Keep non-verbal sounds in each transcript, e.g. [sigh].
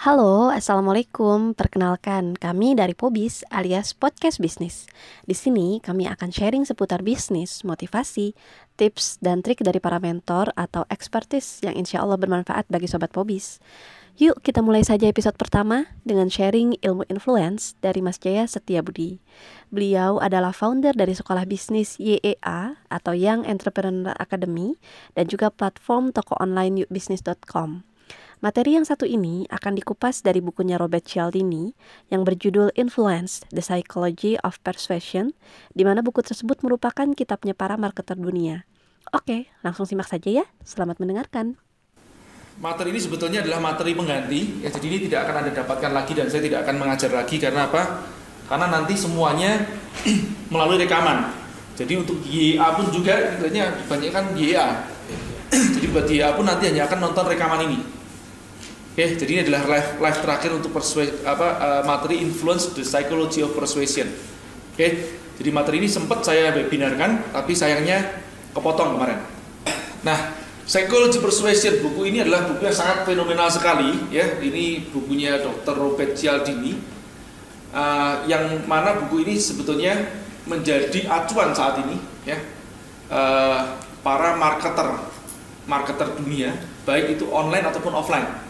Halo, Assalamualaikum. Perkenalkan, kami dari Pobis alias Podcast Bisnis. Di sini kami akan sharing seputar bisnis, motivasi, tips, dan trik dari para mentor atau expertise yang insya Allah bermanfaat bagi Sobat Pobis. Yuk kita mulai saja episode pertama dengan sharing ilmu influence dari Mas Jaya Setia Budi. Beliau adalah founder dari sekolah bisnis YEA atau Young Entrepreneur Academy dan juga platform toko online yukbisnis.com. Materi yang satu ini akan dikupas dari bukunya Robert Cialdini yang berjudul Influence, The Psychology of Persuasion, di mana buku tersebut merupakan kitabnya para marketer dunia. Oke, langsung simak saja ya. Selamat mendengarkan. Materi ini sebetulnya adalah materi pengganti, ya, jadi ini tidak akan Anda dapatkan lagi dan saya tidak akan mengajar lagi karena apa? Karena nanti semuanya [clears throat] melalui rekaman. Jadi untuk YA pun juga sebenarnya kebanyakan YA. jadi buat YA pun nanti hanya akan nonton rekaman ini. Oke, jadi ini adalah live, live terakhir untuk apa, uh, materi influence the psychology of persuasion. Oke, jadi materi ini sempat saya webinarkan, tapi sayangnya kepotong kemarin. Nah, psychology persuasion buku ini adalah buku yang sangat fenomenal sekali, ya. Ini bukunya Dr. Robert Cialdini, uh, yang mana buku ini sebetulnya menjadi acuan saat ini, ya, uh, para marketer, marketer dunia, baik itu online ataupun offline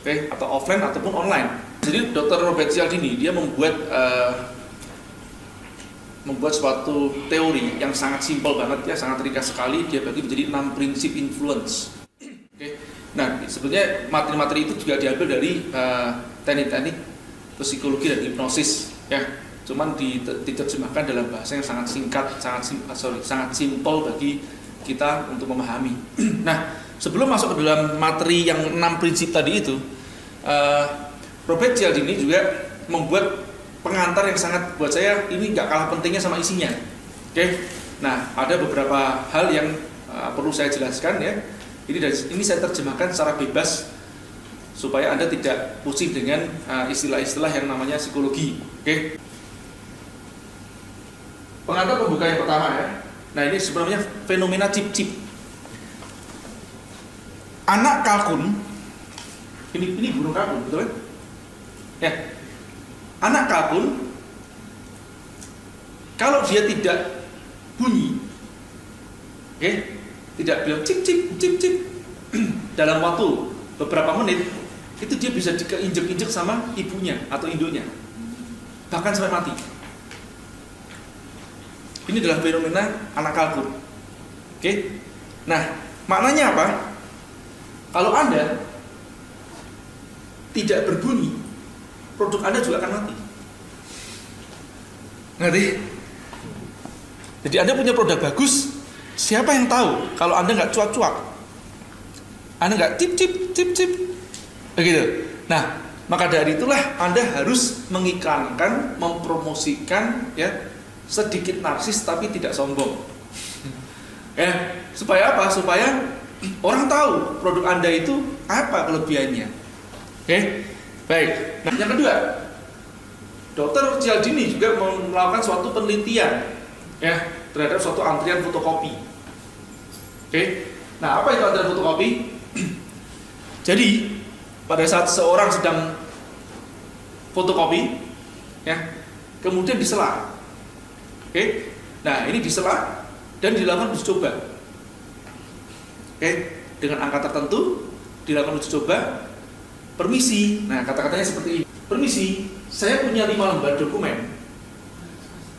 okay? atau offline ataupun online. Jadi Dr. Robert Cialdini dia membuat uh, membuat suatu teori yang sangat simpel banget ya, sangat ringkas sekali. Dia bagi menjadi enam prinsip influence. Oke. Okay? Nah, sebenarnya materi-materi itu juga diambil dari uh, teknik-teknik psikologi dan hipnosis ya. Cuman diterjemahkan dalam bahasa yang sangat singkat, sangat sim, sorry, sangat simpel bagi kita untuk memahami. [clears throat] nah, sebelum masuk ke dalam materi yang enam prinsip tadi itu, uh, Robert Cialdini juga membuat pengantar yang sangat buat saya ini nggak kalah pentingnya sama isinya. Oke, okay? nah ada beberapa hal yang uh, perlu saya jelaskan ya. Ini dari ini saya terjemahkan secara bebas supaya anda tidak pusing dengan uh, istilah-istilah uh, yang namanya psikologi. Oke. Okay? Pengantar pembuka yang pertama ya. Nah ini sebenarnya fenomena cip-cip anak kalkun ini ini burung kalkun betul kan ya. Anak kalkun kalau dia tidak bunyi oke okay, tidak bilang cip cip cip cip [clears throat] dalam waktu beberapa menit itu dia bisa diinjek-injek sama ibunya atau induknya bahkan sampai mati. Ini adalah fenomena anak kalkun oke? Okay? nah maknanya apa kalau Anda tidak berbunyi, produk Anda juga akan mati. Ngerti? Jadi Anda punya produk bagus, siapa yang tahu kalau Anda nggak cuak-cuak? Anda nggak tip-tip, tip-tip, begitu. Nah, maka dari itulah Anda harus mengiklankan, mempromosikan ya sedikit narsis tapi tidak sombong. [laughs] Ya, supaya apa? Supaya orang tahu produk Anda itu apa kelebihannya. Oke, okay? baik. Nah, yang kedua, Dokter Cialdini juga melakukan suatu penelitian ya terhadap suatu antrian fotokopi. Oke, okay? nah apa itu antrian fotokopi? [clears throat] Jadi pada saat seorang sedang fotokopi, ya, kemudian disela. Oke, okay? nah ini disela dan dilakukan uji coba Oke, dengan angka tertentu dilakukan uji coba. Permisi. Nah, kata-katanya seperti ini. Permisi, saya punya lima lembar dokumen.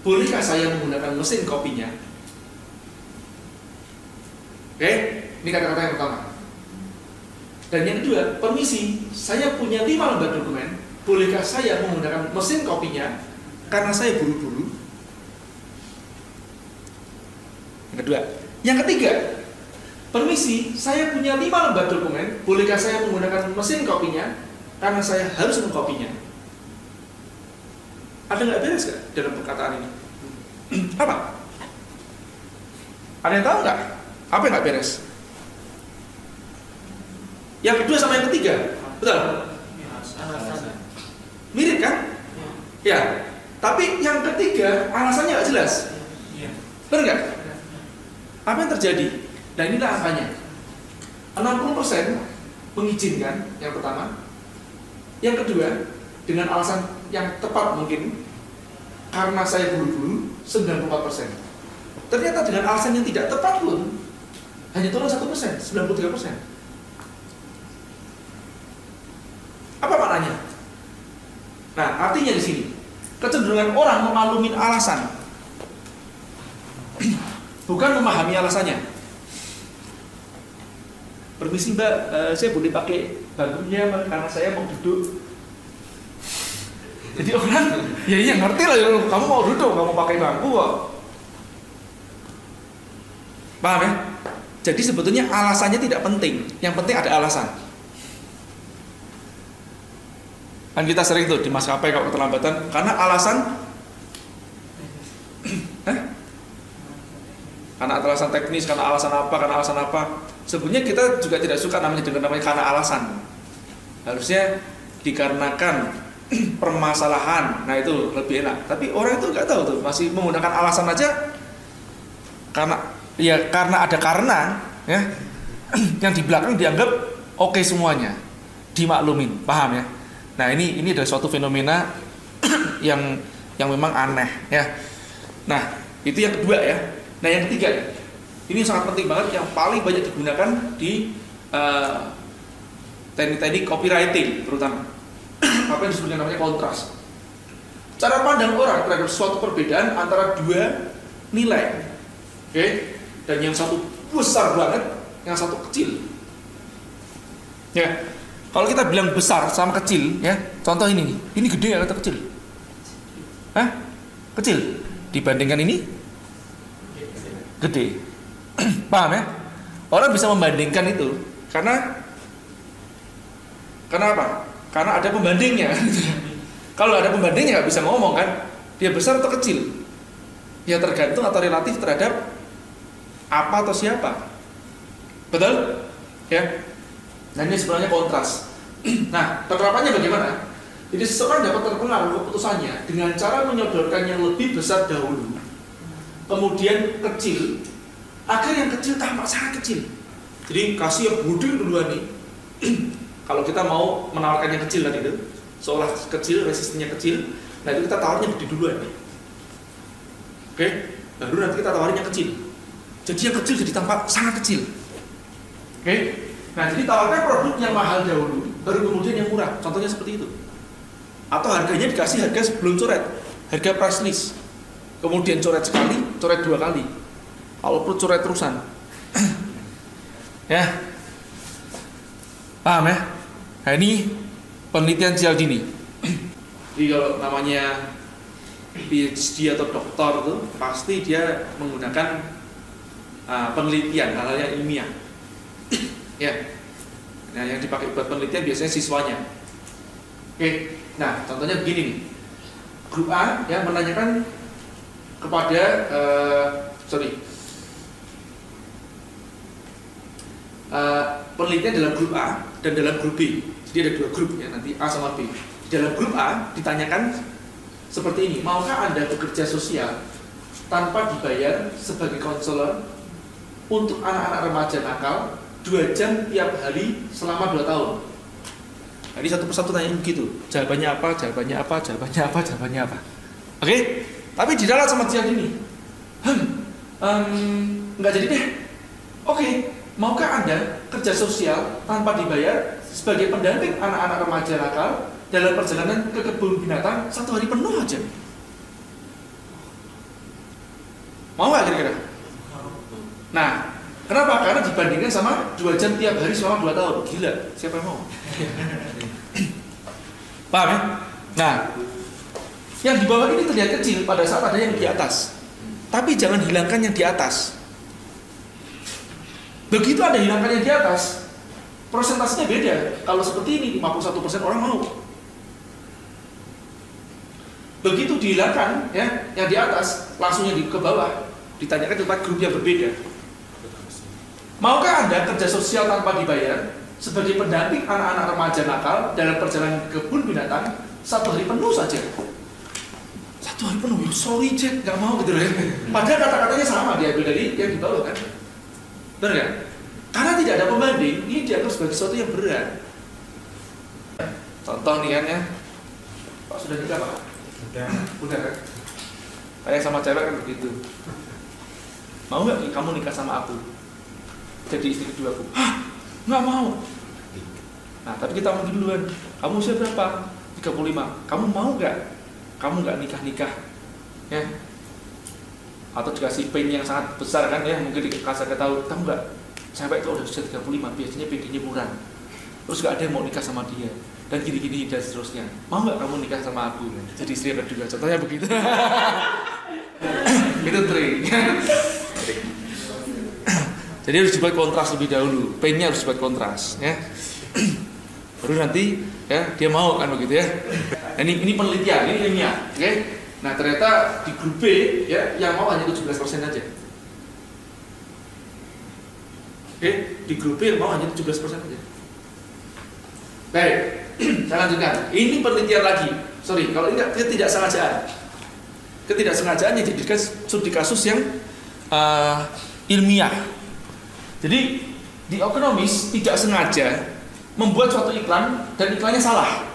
Bolehkah saya menggunakan mesin kopinya? Oke, ini kata-kata yang pertama. Dan yang kedua, permisi, saya punya lima lembar dokumen. Bolehkah saya menggunakan mesin kopinya? Karena saya buru-buru. Yang kedua. Yang ketiga, Permisi, saya punya lima lembar dokumen. Bolehkah saya menggunakan mesin kopinya? Karena saya harus mengkopinya. Ada nggak beres gak dalam perkataan ini? [clears throat] Apa? Ada yang tahu nggak? Apa yang nggak beres? Yang kedua sama yang ketiga, betul? Mirip kan? Ya. Tapi yang ketiga alasannya nggak jelas. Benar nggak? Apa yang terjadi? Dan inilah angkanya. 60% mengizinkan yang pertama, Yang kedua, dengan alasan yang tepat mungkin karena saya buru-buru 94%. Ternyata dengan alasan yang tidak tepat pun hanya turun 1%, 93%. Apa maknanya? Nah, artinya di sini kecenderungan orang memalumin alasan [clears throat] bukan memahami alasannya. Permisi mbak, uh, saya boleh pakai bangkunya karena saya mau duduk. Jadi orang, ya iya ngerti lah, kamu mau duduk, kamu pakai bangku kok. Paham ya? Jadi sebetulnya alasannya tidak penting, yang penting ada alasan. Kan kita sering tuh di maskapai kalau keterlambatan karena alasan karena alasan teknis, karena alasan apa, karena alasan apa. Sebenarnya kita juga tidak suka namanya dengan namanya karena alasan. Harusnya dikarenakan [clears throat] permasalahan. Nah itu lebih enak. Tapi orang itu nggak tahu tuh, masih menggunakan alasan aja karena ya karena ada karena ya [clears throat] yang di belakang dianggap oke okay semuanya dimaklumin paham ya nah ini ini adalah suatu fenomena [clears throat] yang yang memang aneh ya nah itu yang kedua ya nah yang ketiga ini sangat penting banget yang paling banyak digunakan di uh, teknik-teknik copywriting terutama apa yang disebut namanya kontras cara pandang orang terhadap suatu perbedaan antara dua nilai oke okay? dan yang satu besar banget, yang satu kecil. Ya, kalau kita bilang besar sama kecil, ya, contoh ini, ini gede atau kecil? Hah? Kecil dibandingkan ini? Gede. [clears throat] Paham ya? Orang bisa membandingkan itu karena karena apa? Karena ada pembandingnya. [laughs] Kalau ada pembandingnya nggak bisa ngomong kan? Dia besar atau kecil? Ya tergantung atau relatif terhadap apa atau siapa. Betul? Ya. Nah ini sebenarnya kontras. [clears throat] nah penerapannya bagaimana? Jadi seseorang dapat terpengaruh keputusannya dengan cara menyodorkan yang lebih besar dahulu, kemudian kecil, agar yang kecil tampak sangat kecil. Jadi kasih yang gede duluan nih. [clears throat] Kalau kita mau menawarkan yang kecil tadi itu, seolah kecil, resistennya kecil, nah itu kita tawarnya gede duluan nih. Oke, baru nanti kita tawarin yang kecil. Jadi yang kecil jadi tampak sangat kecil. Oke. Nah, jadi tawarkan produk yang mahal dahulu, baru kemudian yang murah. Contohnya seperti itu. Atau harganya dikasih harga sebelum coret, harga price list. Kemudian coret sekali, coret dua kali. Kalau perlu coret terusan. ya. Paham ya? Nah, ini penelitian Cialdini. Jadi kalau namanya PhD atau doktor itu pasti dia menggunakan uh, penelitian hal-hal yang ilmiah ya nah yang dipakai buat penelitian biasanya siswanya oke nah contohnya begini nih grup A yang menanyakan kepada uh, sorry uh, penelitian dalam grup A dan dalam grup B jadi ada dua grup ya nanti A sama B dalam grup A ditanyakan seperti ini maukah anda bekerja sosial tanpa dibayar sebagai konselor untuk anak-anak remaja nakal dua jam tiap hari selama dua tahun. Ini satu persatu tanya begitu. Jawabannya apa? Jawabannya apa? Jawabannya apa? Jawabannya apa? Oke? Okay? Tapi di dalam sama dia ini, hmm, um, nggak jadi deh. Oke, okay. Maukah anda kerja sosial tanpa dibayar sebagai pendamping anak-anak remaja nakal dalam perjalanan ke kebun binatang satu hari penuh aja? Mau nggak kira-kira? Nah, kenapa? Karena dibandingkan sama dua jam tiap hari selama dua tahun. Gila, siapa yang mau? [laughs] Paham ya? Nah, yang di bawah ini terlihat kecil pada saat ada yang di atas. Tapi jangan hilangkan yang di atas. Begitu ada hilangkan yang di atas, prosentasinya beda. Kalau seperti ini 51% orang mau. Begitu dihilangkan ya yang di atas, langsungnya di ke bawah. Ditanyakan tempat grup yang berbeda. Maukah Anda kerja sosial tanpa dibayar sebagai pendamping anak-anak remaja nakal dalam perjalanan ke kebun binatang satu hari penuh saja? Satu hari penuh, sorry Jack, nggak mau gitu ya. Padahal kata-katanya sama diambil dari yang di bawah kan? Benar kan? Karena tidak ada pembanding, ini dianggap sebagai sesuatu yang berat. contoh nih kan ya. Pak sudah nikah pak? Udah. udah kan? Kayak sama cewek kan begitu. Mau nggak kamu nikah sama aku? Jadi istri kedua aku? Hah? Nggak mau. Nah tapi kita mau duluan. Kamu usia berapa? 35 kamu mau nggak? Kamu nggak nikah nikah ya atau dikasih pain yang sangat besar kan ya mungkin dikasih tahu kamu nggak? Cewek itu udah usia 35 biasanya PD-nya murah. Terus nggak ada yang mau nikah sama dia. Dan gini-gini dan seterusnya. Mau nggak kamu nikah sama aku? Jadi istri yang kedua contohnya begitu. [laughs] Itu trik. [laughs] Jadi harus dibuat kontras lebih dahulu. Painnya harus dibuat kontras ya. Baru nanti ya dia mau kan begitu ya. Nah, ini ini penelitian ini ilmiah oke nah ternyata di grup B ya yang mau hanya 17% aja. Oke di grup B yang mau hanya 17% aja. Baik [clears throat] saya lanjutkan. Ini penelitian lagi. Sorry kalau ini ketidaksengajaan. Ketidaksengajaan yang dijadikan studi kasus yang uh, ilmiah. Jadi di ekonomis tidak sengaja membuat suatu iklan dan iklannya salah.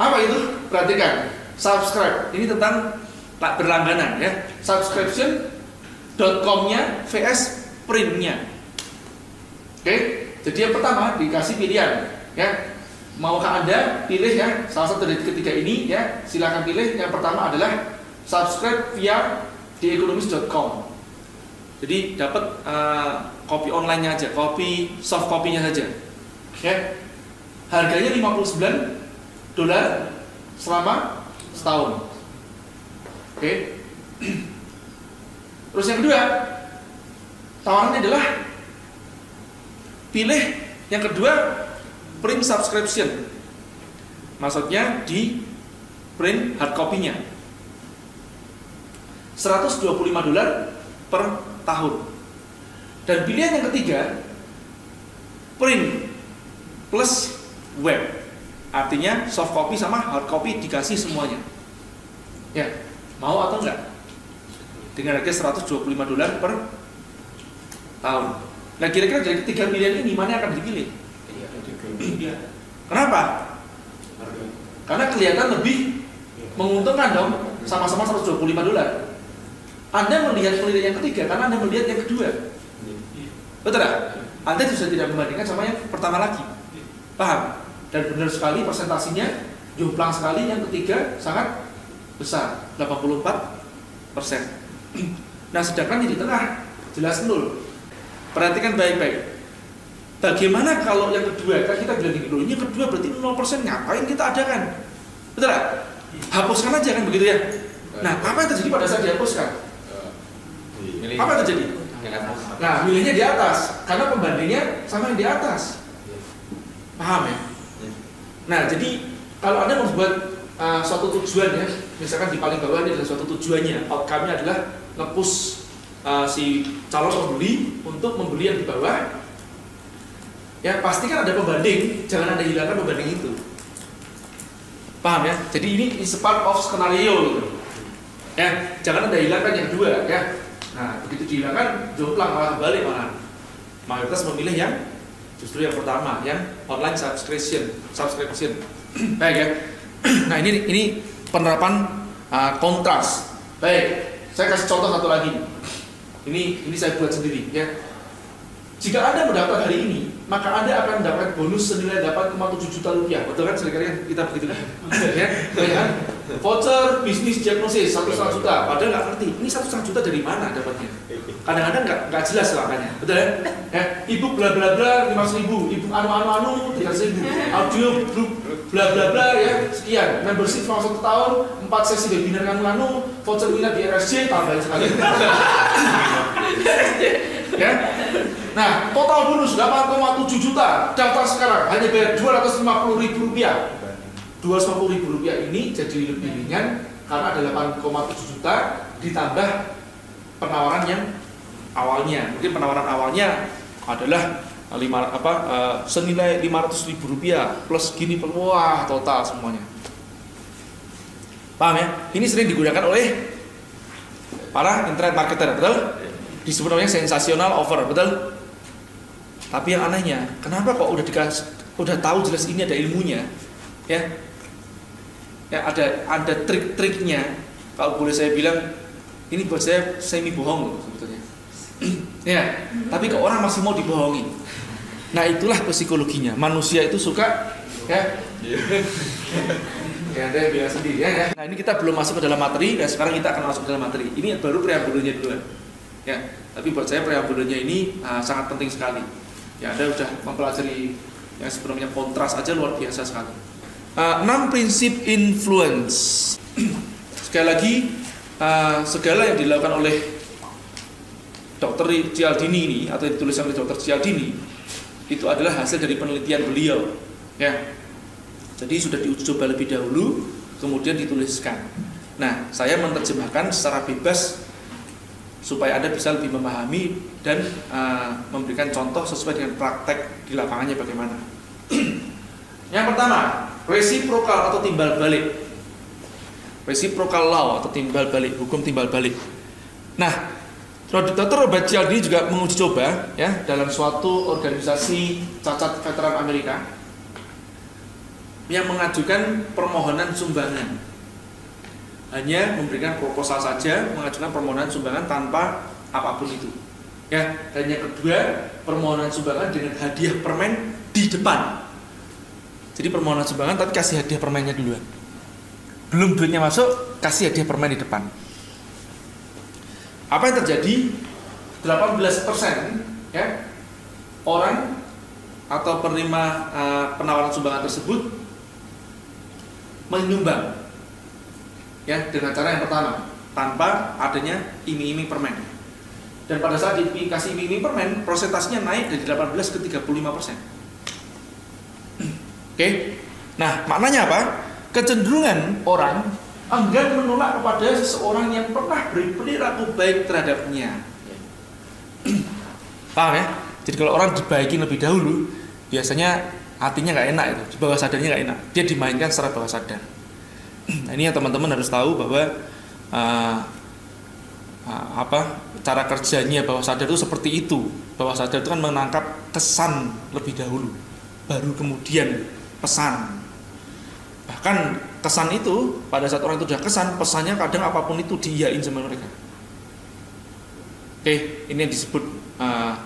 Apa itu? Perhatikan subscribe. Ini tentang tak berlangganan ya. Subscription.com-nya vs print-nya. Oke? Jadi yang pertama dikasih pilihan ya. Maukah anda pilih ya salah satu dari ketiga ini ya? Silakan pilih. Yang pertama adalah subscribe via dieconomist.com jadi dapat uh, online-nya aja kopi soft copy-nya saja ya. Harganya 59 dolar selama setahun. Oke? Terus yang kedua tawarannya adalah pilih yang kedua print subscription. Maksudnya di print hard copy-nya. 125 dolar per tahun. Dan pilihan yang ketiga print plus web. Artinya soft copy sama hard copy dikasih semuanya ya mau atau enggak? Dengan harga 125 dolar per tahun. Nah kira-kira dari tiga pilihan ini mana yang akan dipilih? Kenapa? Karena kelihatan lebih menguntungkan dong sama-sama 125 dolar. Anda melihat penelitian yang ketiga karena Anda melihat yang kedua. Betul tak? Anda bisa tidak membandingkan sama yang pertama lagi. Paham? Dan benar sekali presentasinya jomplang sekali yang ketiga sangat besar 84 persen. [clears throat] Nah sedangkan di tengah jelas nol. Perhatikan baik-baik. Bagaimana kalau yang kedua? Kan kita bilang dulu, ini kedua berarti 0 persen ngapain kita adakan? Betul tak? Hapuskan aja kan begitu ya. Nah apa yang terjadi pada saat dihapuskan? Apa yang terjadi? Nah, milihnya di atas karena pembandingnya sama yang di atas. Paham ya? Nah, jadi kalau Anda membuat uh, suatu tujuan ya, misalkan di paling bawah ini adalah suatu tujuannya, outcome-nya adalah ngepush uh, si calon pembeli untuk membeli yang di bawah. Ya, pastikan ada pembanding, jangan Anda hilangkan pembanding itu. Paham ya? Jadi ini is part of skenario gitu. Ya, jangan Anda hilangkan yang kedua ya. Nah, begitu dihilangkan, jomplang malah balik malah. Mayoritas memilih yang justru yang pertama, yang online subscription, subscription. [clears throat] Baik ya. [clears throat] Nah, ini ini penerapan uh, kontras. Baik, saya kasih contoh satu lagi. Ini ini saya buat sendiri ya. Jika Anda mendaftar hari ini, maka Anda akan mendapatkan bonus senilai 8,7 juta rupiah. Betul kan? Seringkali kita begitu kan? [laughs] ya, ya. Voucher bisnis diagnosis satu setengah juta. Padahal nggak ngerti. Ini satu setengah juta dari mana dapatnya? Kadang-kadang nggak nggak jelas makanya. Betul ya? ya ibu bla bla bla lima ribu, ibu anu anu anu tiga ribu, audio grup bla bla bla ya sekian. Membership selama satu tahun, empat sesi webinar anu anu, voucher winner di RSC tambahin sekali. ya. Nah, total bonus 8,7 juta. Daftar sekarang hanya bayar 250 ribu rupiah. 250 ribu rupiah ini jadi lebih ringan karena ada 8,7 juta ditambah penawaran yang awalnya. Mungkin penawaran awalnya adalah lima apa uh, senilai 500 ribu rupiah plus gini wah total semuanya. Paham ya? Ini sering digunakan oleh para internet marketer, betul? Disebut namanya sensasional offer, betul? Tapi yang anehnya, kenapa kok udah dikasih, udah tahu jelas ini ada ilmunya, ya ya ada ada trik-triknya. Kalau boleh saya bilang ini buat saya semi bohong sebetulnya. [clears throat] Ya tapi ke orang masih mau dibohongin? Nah itulah psikologinya. Manusia itu suka ya. [laughs] Ya ada yang bilang sendiri ya, ya. Nah ini kita belum masuk ke dalam materi. Dan sekarang kita akan masuk ke dalam materi. Ini baru preambulnya dulu ya tapi buat saya preambulnya ini uh, sangat penting sekali. Ya anda sudah mempelajari yang sebelumnya kontras aja luar biasa sekali uh, enam prinsip influence. [clears throat] Sekali lagi uh, segala yang dilakukan oleh dokter Cialdini ini atau ditulis oleh dokter Cialdini itu adalah hasil dari penelitian beliau ya. Jadi sudah diuji coba lebih dahulu kemudian dituliskan. Nah saya menerjemahkan secara bebas supaya anda bisa lebih memahami dan uh, memberikan contoh sesuai dengan praktek di lapangannya bagaimana. [clears throat] Yang pertama reciprocal atau timbal balik reciprocal law atau timbal balik hukum timbal balik nah Dr. Robert Cialdini juga menguji coba ya dalam suatu organisasi cacat veteran Amerika yang mengajukan permohonan sumbangan. Hanya memberikan proposal saja, mengajukan permohonan sumbangan tanpa apa pun itu. Ya, dan yang kedua, permohonan sumbangan dengan hadiah permen di depan. Jadi permohonan sumbangan tapi kasih hadiah permennya duluan. Belum duitnya masuk, kasih hadiah permen di depan. Apa yang terjadi? 18% ya orang atau penerima uh, penawaran sumbangan tersebut menyumbang ya dengan cara yang pertama tanpa adanya iming-iming permen. Dan pada saat dikasih iming-iming permen prosentasenya naik dari 18 ke 35 persen oke nah maknanya apa kecenderungan orang enggan menolak kepada seseorang yang pernah beri perilaku baik terhadapnya. [clears throat] Paham ya? Jadi kalau orang dibaikin lebih dahulu, biasanya hatinya nggak enak itu, bawah sadarnya nggak enak. Dia dimainkan secara bawah sadar. [clears throat] Nah, ini yang teman-teman harus tahu bahwa uh, uh, apa cara kerjanya bawah sadar itu seperti itu. Bawah sadar itu kan menangkap kesan lebih dahulu, baru kemudian pesan. Bahkan kesan itu pada saat orang itu sudah kesan pesannya kadang apa pun itu diiyain sama mereka. Oke ini yang disebut uh,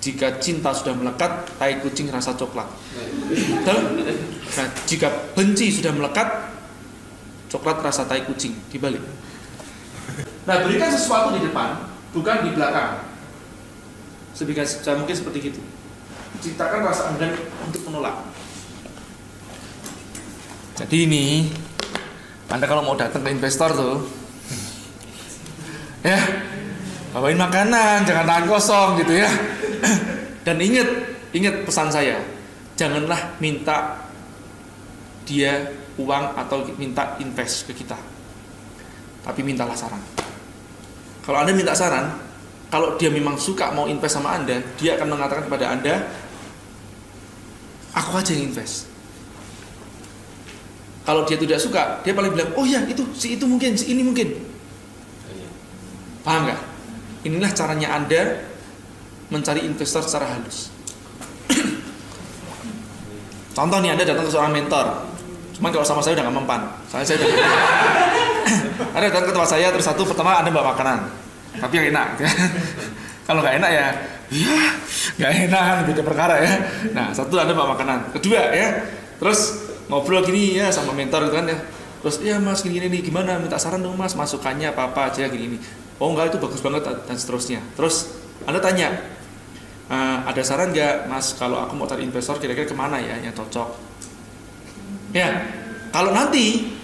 jika cinta sudah melekat tai kucing rasa coklat. Nah, jika benci sudah melekat coklat rasa tai kucing. Dibalik. Nah berikan sesuatu di depan bukan di belakang. Sebisa mungkin seperti itu ciptakan rasa enggan untuk menolak jadi ini Anda kalau mau datang ke investor tuh [laughs] ya bawain makanan, jangan tangan kosong gitu ya. [clears throat] Dan ingat, ingat pesan saya, janganlah minta dia uang atau minta invest ke kita. Tapi mintalah saran. Kalau Anda minta saran, kalau dia memang suka mau invest sama Anda, dia akan mengatakan kepada Anda, aku aja yang invest kalau dia tidak suka, dia paling bilang, oh ya itu, si itu mungkin, si ini mungkin. Paham nggak? Inilah caranya Anda mencari investor secara halus. [clears throat] Contoh nih Anda datang ke seorang mentor, cuman kalau sama saya udah nggak mempan. Saya saya udah [clears throat] Anda datang ke tempat saya terus satu pertama Anda bawa makanan, tapi yang enak. [laughs] kalau nggak enak ya, ya nggak enak beda perkara ya. Nah satu Anda bawa makanan, kedua ya, terus ngobrol gini ya sama mentor gitu kan ya. Terus ya mas gini gini nih gimana? Minta saran dong mas masukannya apa apa aja gini gini oh enggak itu bagus banget dan seterusnya. Terus anda tanya e, ada saran nggak mas kalau aku mau cari investor kira-kira ke mana ya yang cocok? Ya kalau nanti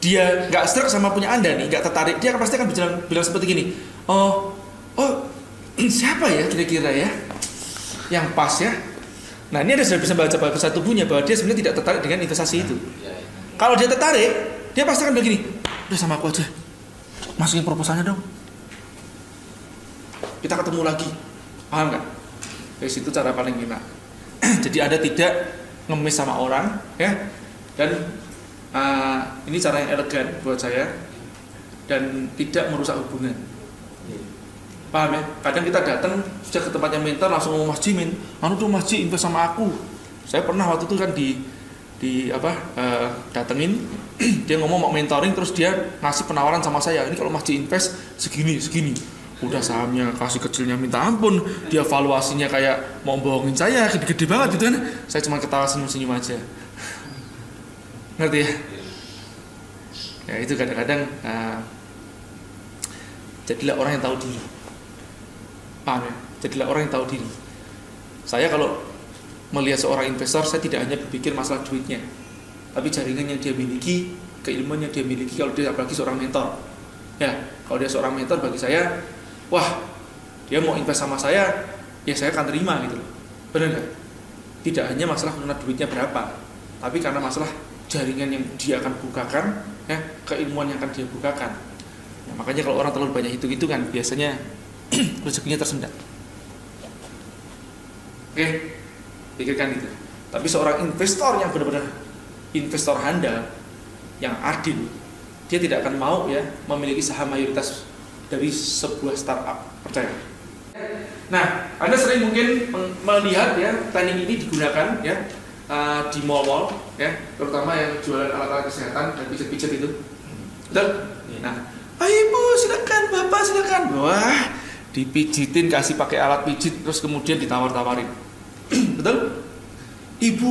dia nggak serak sama punya anda nih nggak tertarik dia pasti akan bilang bilang seperti gini oh oh [clears throat] siapa ya kira-kira ya yang pas ya Nah ini ada sudah bisa baca bahasa tubuhnya bahwa dia sebenarnya tidak tertarik dengan investasi itu. Kalau dia tertarik, dia pasti akan begini, udah sama aku aja, masukin proposalnya dong. Kita ketemu lagi, paham nggak? Dari situ cara paling enak. [clears throat] Jadi ada tidak ngemis sama orang, ya, dan uh, ini cara yang elegan buat saya dan tidak merusak hubungan paham ya? Kadang kita datang sudah ke tempatnya mentor langsung mau Mas Jimin anu tuh Mas Ji invest sama aku. Saya pernah waktu itu kan di di apa uh, datengin [clears throat] dia ngomong mau mentoring terus dia ngasih penawaran sama saya. Ini kalau Mas invest segini segini. Udah sahamnya kasih kecilnya minta ampun. Dia valuasinya kayak mau bohongin saya gede-gede banget gitu kan. Saya cuma ketawa senyum-senyum aja. [laughs] Ngerti ya? Ya itu kadang-kadang uh, jadilah orang yang tahu diri ya jadilah orang yang tahu diri. Saya kalau melihat seorang investor saya tidak hanya berpikir masalah duitnya tapi jaringan yang dia miliki keilmuan yang dia miliki kalau dia apalagi seorang mentor. Ya kalau dia seorang mentor bagi saya wah dia mau invest sama saya ya saya akan terima gitu benar nggak? Tidak hanya masalah karena duitnya berapa tapi karena masalah jaringan yang dia akan bukakan ya keilmuan yang akan dia bukakan. Ya, makanya kalau orang terlalu banyak itu gitu kan biasanya [clears throat] rezekinya tersendat. Oke pikirkan itu. Tapi seorang investor yang benar-benar investor handal yang adil dia tidak akan mau ya memiliki saham mayoritas dari sebuah startup. Percaya? Nah anda sering mungkin melihat ya planning ini digunakan ya uh, di mall-mall ya terutama yang jualan alat-alat kesehatan dan pijat-pijat itu. Betul? Nah ayo ibu silakan bapak silakan. Wah dipijitin kasih pakai alat pijit terus kemudian ditawar-tawarin [clears throat] betul? Ibu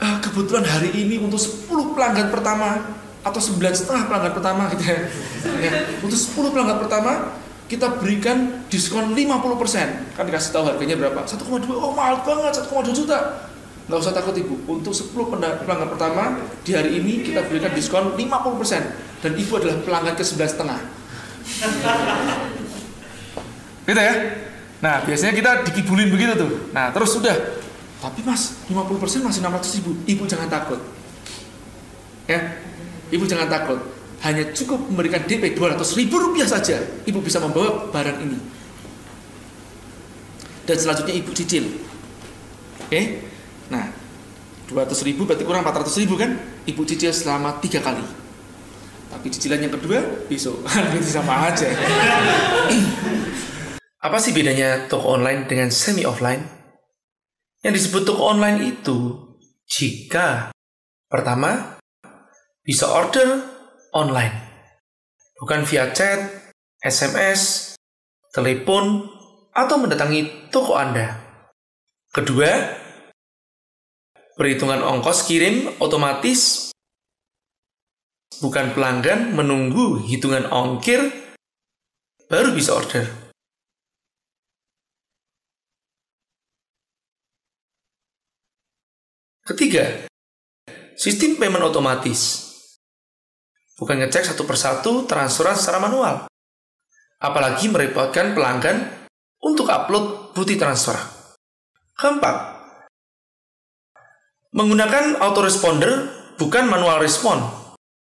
uh, kebetulan hari ini untuk 10 pelanggan pertama atau 9 setengah pelanggan pertama gitu ya. ya. Untuk 10 pelanggan pertama kita berikan diskon 50% kan dikasih tahu harganya berapa 1,2 oh mahal banget 1,2 juta nggak usah takut ibu untuk 10 pelanggan pertama di hari ini kita berikan diskon 50% dan ibu adalah pelanggan ke 11 setengah gitu ya Nah biasanya kita dikibulin begitu tuh. Nah terus sudah. Tapi mas 50% masih 600 ribu. Ibu jangan takut. Ya, ibu jangan takut. Hanya cukup memberikan DP 200 ribu rupiah saja. Ibu bisa membawa barang ini. Dan selanjutnya ibu cicil. Oke. Nah 200 ribu berarti kurang 400 ribu kan? Ibu cicil selama tiga kali. Tapi cicilan yang kedua besok. [laughs] Itu sama aja. Apa sih bedanya toko online dengan semi offline? Yang disebut toko online itu jika pertama bisa order online, bukan via chat, SMS, telepon, atau mendatangi toko Anda. Kedua, perhitungan ongkos kirim otomatis bukan pelanggan menunggu hitungan ongkir baru bisa order. Ketiga, sistem payment otomatis. Bukan ngecek satu persatu transferan secara manual. Apalagi merepotkan pelanggan untuk upload bukti transfer. Keempat, menggunakan autoresponder bukan manual respon.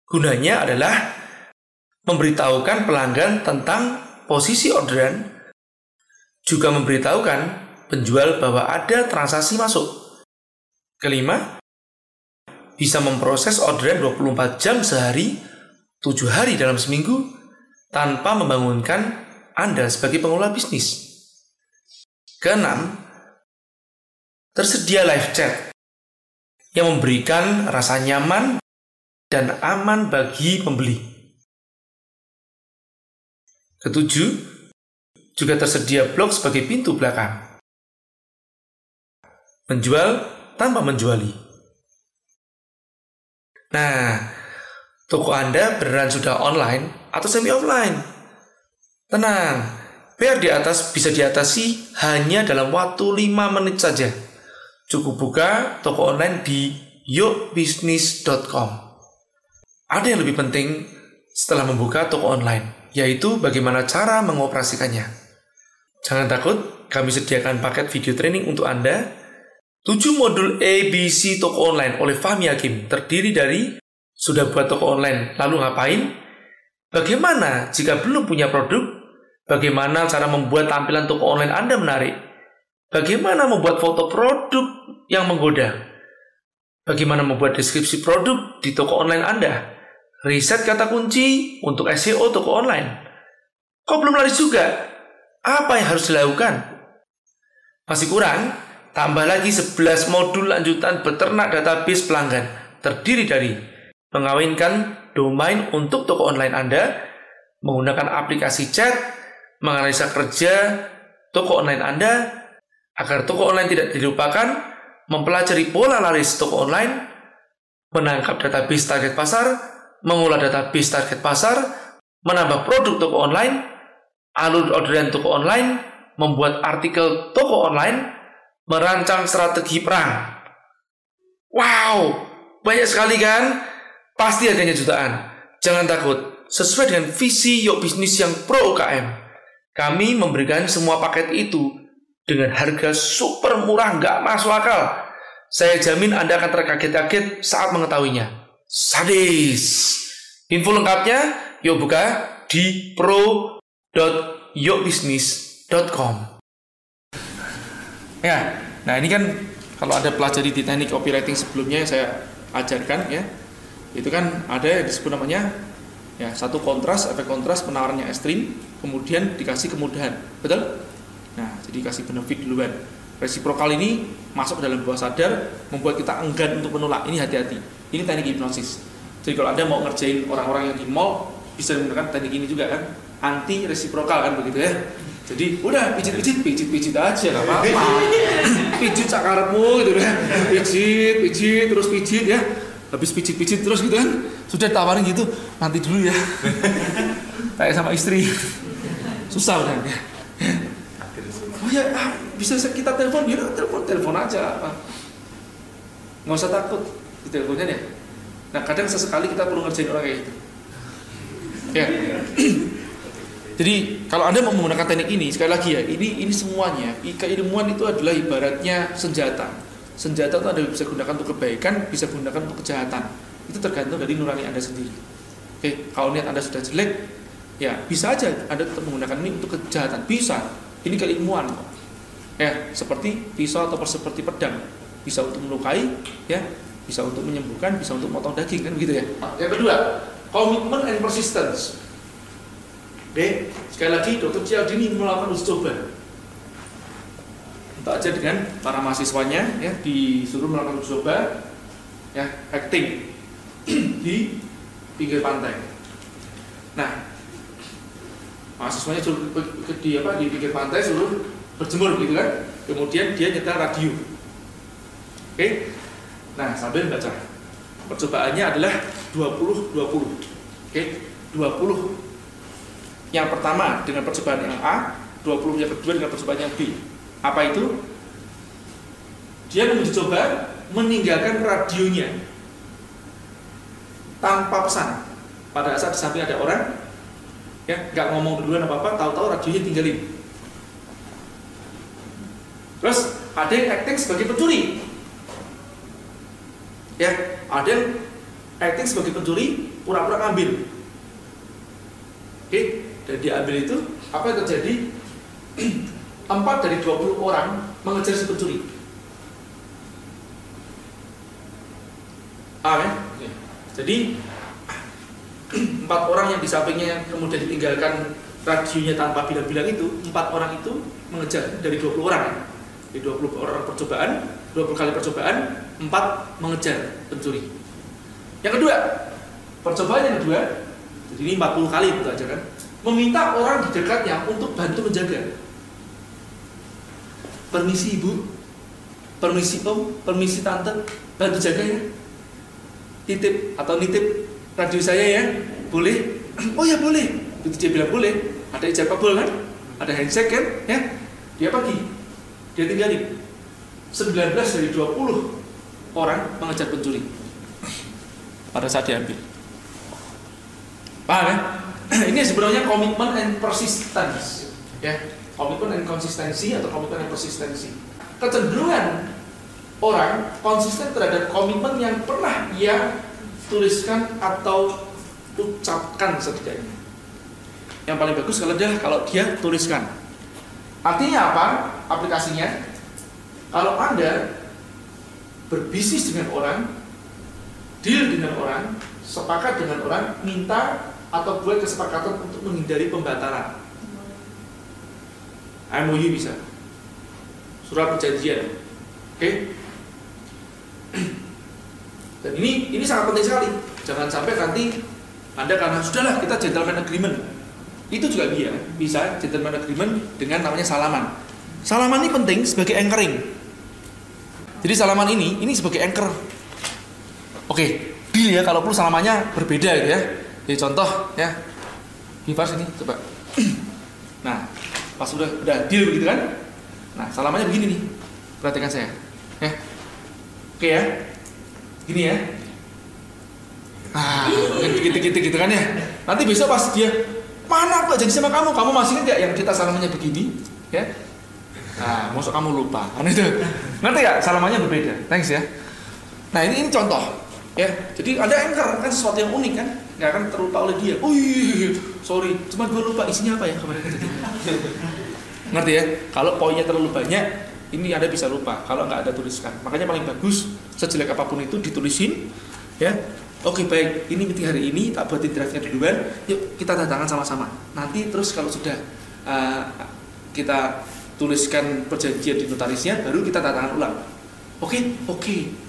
Gunanya adalah memberitahukan pelanggan tentang posisi orderan, juga memberitahukan penjual bahwa ada transaksi masuk. Kelima, bisa memproses orderan 24 jam sehari, 7 hari dalam seminggu, tanpa membangunkan Anda sebagai pengelola bisnis. Keenam, tersedia live chat yang memberikan rasa nyaman dan aman bagi pembeli. Ketujuh, juga tersedia blog sebagai pintu belakang. Menjual tanpa menjuali. Nah, toko Anda beneran sudah online atau semi offline? Tenang, biar di atas bisa diatasi hanya dalam waktu 5 menit saja. Cukup buka toko online di yukbisnis.com. Ada yang lebih penting setelah membuka toko online, yaitu bagaimana cara mengoperasikannya. Jangan takut, kami sediakan paket video training untuk Anda 7 modul ABC toko online oleh Fahmi Hakim terdiri dari sudah buat toko online, lalu ngapain? Bagaimana jika belum punya produk? Bagaimana cara membuat tampilan toko online Anda menarik? Bagaimana membuat foto produk yang menggoda? Bagaimana membuat deskripsi produk di toko online Anda? Riset kata kunci untuk SEO toko online. Kok belum laris juga? Apa yang harus dilakukan? Masih kurang? Tambah lagi 11 modul lanjutan beternak database pelanggan terdiri dari mengawinkan domain untuk toko online Anda, menggunakan aplikasi chat, menganalisa kerja toko online Anda agar toko online tidak dilupakan, mempelajari pola laris toko online, menangkap database target pasar, mengolah database target pasar, menambah produk toko online, alur orderan toko online, membuat artikel toko online, merancang strategi perang. Wow, banyak sekali kan? Pasti harganya jutaan. Jangan takut, sesuai dengan visi Yok Bisnis yang pro UKM. Kami memberikan semua paket itu dengan harga super murah nggak masuk akal. Saya jamin Anda akan terkaget-kaget saat mengetahuinya. Sadis! Info lengkapnya yuk buka di pro.yokbisnis.com Ya, nah ini kan kalau ada pelajari di teknik copywriting sebelumnya saya ajarkan ya itu kan ada yang disebut namanya ya satu kontras efek kontras penawarannya ekstrim kemudian dikasih kemudahan betul? Nah jadi kasih benefit duluan. Resiprokal ini masuk ke dalam bawah sadar membuat kita enggan untuk menolak. Ini hati-hati. Ini teknik hipnosis. Jadi kalau anda mau ngerjain orang-orang yang di mall bisa menggunakan teknik ini juga kan? Anti resiprokal kan begitu ya jadi udah pijit-pijit pijit-pijit aja nggak apa-apa. [clears throat] Pijit cakarmu gitu ya pijit pijit terus pijit ya. Habis pijit-pijit terus gitu kan. Sudah tawarin gitu nanti dulu ya. [laughs] Kayak sama istri. Susah udah. Ya oh ya ah, bisa kita telepon ya telepon telepon aja apa. Nggak usah takut di teleponnya ya nah kadang sesekali kita perlu ngerjain orang kayak gitu. Ya [clears throat] jadi kalau anda mau menggunakan teknik ini sekali lagi ya ini ini semuanya keilmuan itu adalah ibaratnya senjata senjata itu Anda bisa gunakan untuk kebaikan, bisa gunakan untuk kejahatan. Itu tergantung dari nurani Anda sendiri. Oke, kalau niat Anda sudah jelek, ya bisa aja Anda tetap menggunakan ini untuk kejahatan. Bisa. Ini keilmuan. Ya, seperti pisau atau seperti pedang. Bisa untuk melukai, ya, bisa untuk menyembuhkan, bisa untuk potong daging kan begitu ya. Nah, yang kedua, komitmen and persistence. Oke, sekali lagi Dr. Cialdini melakukan uji coba untuk aja dengan para mahasiswanya ya disuruh melakukan uji coba ya acting [clears throat] di pinggir pantai. Nah, mahasiswanya suruh ke, di apa di pinggir pantai suruh berjemur gitu kan. Kemudian dia nyetel radio. Oke. Nah, sambil baca. Percobaannya adalah 20 20. Oke, 20 yang pertama dengan percobaan yang A, 20 yang kedua dengan percobaan yang B. Apa itu? Dia menguji coba meninggalkan radionya tanpa pesan. Pada saat di samping ada orang, ya nggak ngomong duluan apa apa, tahu-tahu radionya tinggalin. Terus ada yang acting sebagai pencuri, ya ada yang acting sebagai pencuri, pura-pura ngambil. Diambil itu apa yang terjadi? [clears throat] 4 dari 20 orang mengejar si pencuri. Amin. Ya. Jadi [clears throat] empat orang yang di sampingnya yang kemudian ditinggalkan radionya tanpa bilang-bilang itu, empat orang itu mengejar dari 20 orang. Di 20 orang percobaan, 20 kali percobaan, empat mengejar pencuri. Yang kedua, percobaan yang kedua, jadi ini 40 kali itu aja kan, meminta orang di dekatnya untuk bantu menjaga. Permisi ibu. Permisi om. Permisi tante. Bantu jaga ya. Titip atau nitip radio saya ya. Boleh? [clears throat] Oh ya boleh. Itu dia bilang boleh. Ada ijab kabul kan? Ada handshake kan? Ya. Dia pergi. Dia tinggalin. 19 dari 20 orang mengejar pencuri. Pada saat diambil. Paham ya [clears throat] ini sebenarnya komitmen and persistence ya komitmen dan konsistensi atau komitmen dan persistensi. Kecenderungan orang konsisten terhadap komitmen yang pernah ia tuliskan atau ucapkan setidaknya. Yang paling bagus kalau dia kalau dia tuliskan. Artinya apa? Aplikasinya kalau Anda berbisnis dengan orang, deal dengan orang, sepakat dengan orang, minta atau buat kesepakatan untuk menghindari pembatalan MOU bisa surat perjanjian Oke. [clears throat] Dan ini ini sangat penting sekali. Jangan sampai nanti Anda karena sudahlah kita gentleman agreement. Itu juga dia bisa gentleman agreement dengan namanya salaman. Salaman ini penting sebagai anchoring. Jadi salaman ini ini sebagai anchor. Oke, deal ya kalau perlu salamannya berbeda gitu ya. Jadi contoh ya. Givars ini coba. Nah, pas udah udah deal begitu kan? Nah, salamannya begini nih. Perhatikan saya. Ya. Oke ya. Gini ya. Ah, gitu-gitu gitu kan ya. Nanti besok pas dia mana aku jadi sama kamu, kamu masih ingat yang kita salamannya begini, ya? Nah, masuk kamu lupa, kan itu. Nanti ya salamannya berbeda. Thanks ya. Nah ini ini contoh, ya. Jadi ada anchor kan sesuatu yang unik kan, nggak akan terlupa oleh dia. Oh iya, sorry, cuma gue lupa isinya apa ya kemarin. [laughs] Ngerti ya? Kalau poinnya terlalu banyak, ini Anda bisa lupa kalau nggak ada tuliskan. Makanya paling bagus sejelek apa pun itu ditulisin ya. Oke baik, ini meeting hari ini tak buatin draftnya duluan. Yuk kita tanda tangan sama-sama. Nanti terus kalau sudah uh, kita tuliskan perjanjian di notarisnya, baru kita tanda tangan ulang. Oke, oke.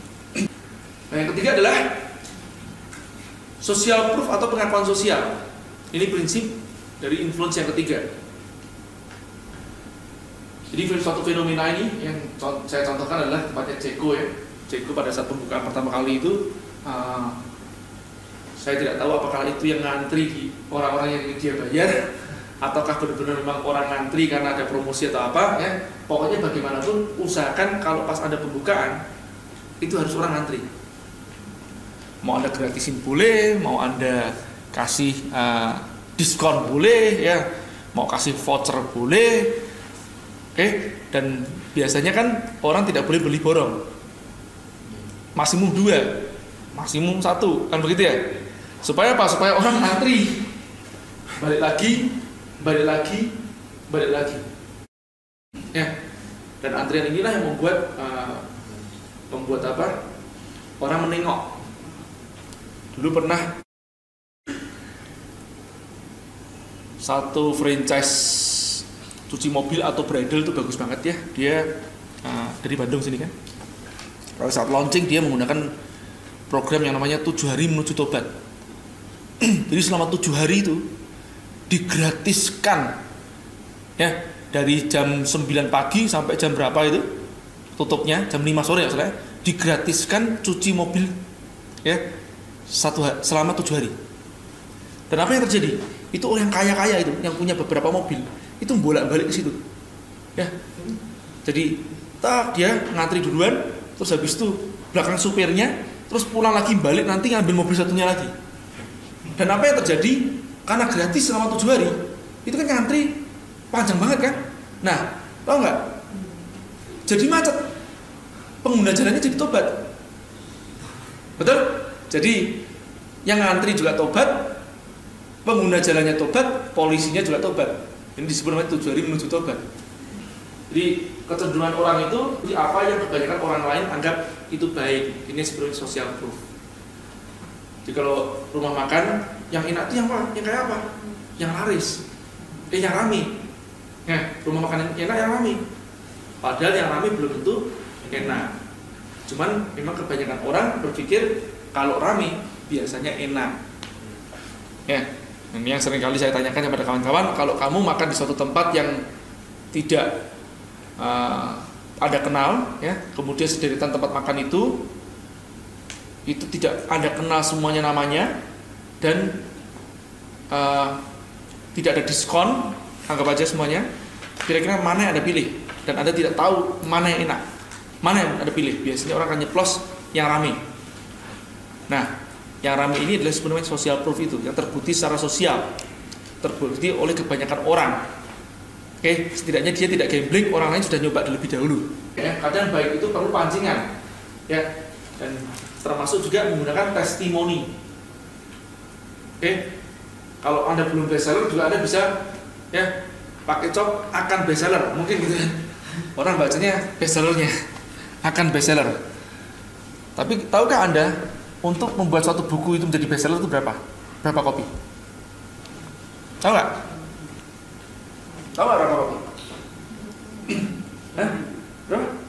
Nah yang ketiga adalah social proof atau pengakuan sosial. Ini prinsip dari influence yang ketiga. Jadi suatu fenomena ini yang saya contohkan adalah tempatnya Ceko ya. Ceko pada saat pembukaan pertama kali itu uh, saya tidak tahu apakah itu yang ngantri orang-orang yang dia bayar [laughs] ataukah benar-benar memang orang ngantri karena ada promosi atau apa ya. Pokoknya bagaimanapun usahakan kalau pas ada pembukaan itu harus orang ngantri. Mau Anda gratisin boleh, mau Anda kasih uh, diskon boleh ya, mau kasih voucher boleh, Oke, dan biasanya kan orang tidak boleh beli borong. Maksimum dua, maksimum satu, kan begitu ya? Supaya apa? Supaya orang antri. Balik lagi, balik lagi, balik lagi. Ya, dan antrian inilah yang membuat uh, membuat apa? Orang menengok. Dulu pernah satu franchise cuci mobil atau bridal itu bagus banget ya. Dia uh, dari Bandung sini kan. Kalau saat launching dia menggunakan program yang namanya tujuh hari menuju tobat. [clears throat] Jadi selama tujuh hari itu digratiskan ya. Dari jam 9 pagi sampai jam berapa itu tutupnya jam 5 sore ya digratiskan cuci mobil ya satu hari, selama tujuh hari. Dan apa yang terjadi? Itu orang kaya-kaya itu yang punya beberapa mobil itu bolak-balik ke situ. Ya. Jadi tak dia ngantri duluan terus habis itu belakang supirnya terus pulang lagi balik nanti ngambil mobil satunya lagi. Dan apa yang terjadi? Karena gratis selama tujuh hari itu kan ngantri panjang banget kan? Nah tau nggak? Jadi macet. Pengguna jalannya jadi tobat. Betul? Jadi yang ngantri juga tobat pengguna jalannya tobat polisinya juga tobat ini disebut namanya tujuh hari menuju tobat. Jadi kecenderungan orang itu di apa yang kebanyakan orang lain anggap itu baik. Ini sebenarnya social proof. Jadi kalau rumah makan yang enak itu yang apa? Yang kayak apa? Yang laris. Eh yang rame. Nah, rumah makan yang enak yang rame. Padahal yang rame belum tentu enak. Cuman memang kebanyakan orang berpikir kalau rame biasanya enak. Ya, ini yang sering kali saya tanyakan kepada kawan-kawan, kalau kamu makan di suatu tempat yang tidak uh, ada kenal, ya, kemudian sederitan tempat makan itu itu tidak ada kenal semuanya namanya dan uh, tidak ada diskon, anggap aja semuanya. Kira-kira mana yang ada pilih dan anda tidak tahu mana yang enak, mana yang ada pilih. Biasanya orang akan nyeplos yang rame. Nah, yang ramai ini adalah sebenarnya social proof itu yang terbukti secara sosial. Terbukti oleh kebanyakan orang. Oke setidaknya dia tidak gambling orang lain sudah nyoba terlebih dahulu. Ya kadang baik itu perlu pancingan. Ya dan termasuk juga menggunakan testimoni. Oke kalau anda belum bestseller juga anda bisa ya pakai cop akan bestseller. Mungkin gitu. Ya orang bacanya bestsellernya akan bestseller. Tapi tahukah anda untuk membuat suatu buku itu menjadi bestseller itu berapa? Berapa kopi? Tahu nggak? Tahu nggak berapa kopi? Hah? Berapa?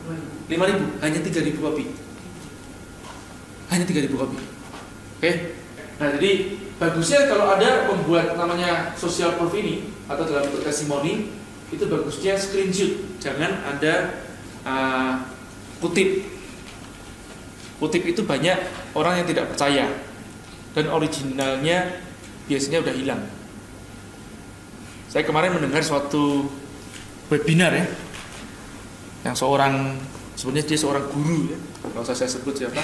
5000 hanya 3000 kopi hanya 3000 kopi oke nah jadi bagusnya kalau ada pembuat namanya social proof ini atau dalam bentuk testimoni itu bagusnya screenshot jangan ada uh, kutip kutip itu banyak orang yang tidak percaya. Dan originalnya biasanya udah hilang. Saya kemarin mendengar suatu webinar ya yang seorang sebenarnya dia seorang guru ya. Kalau saya sebut siapa.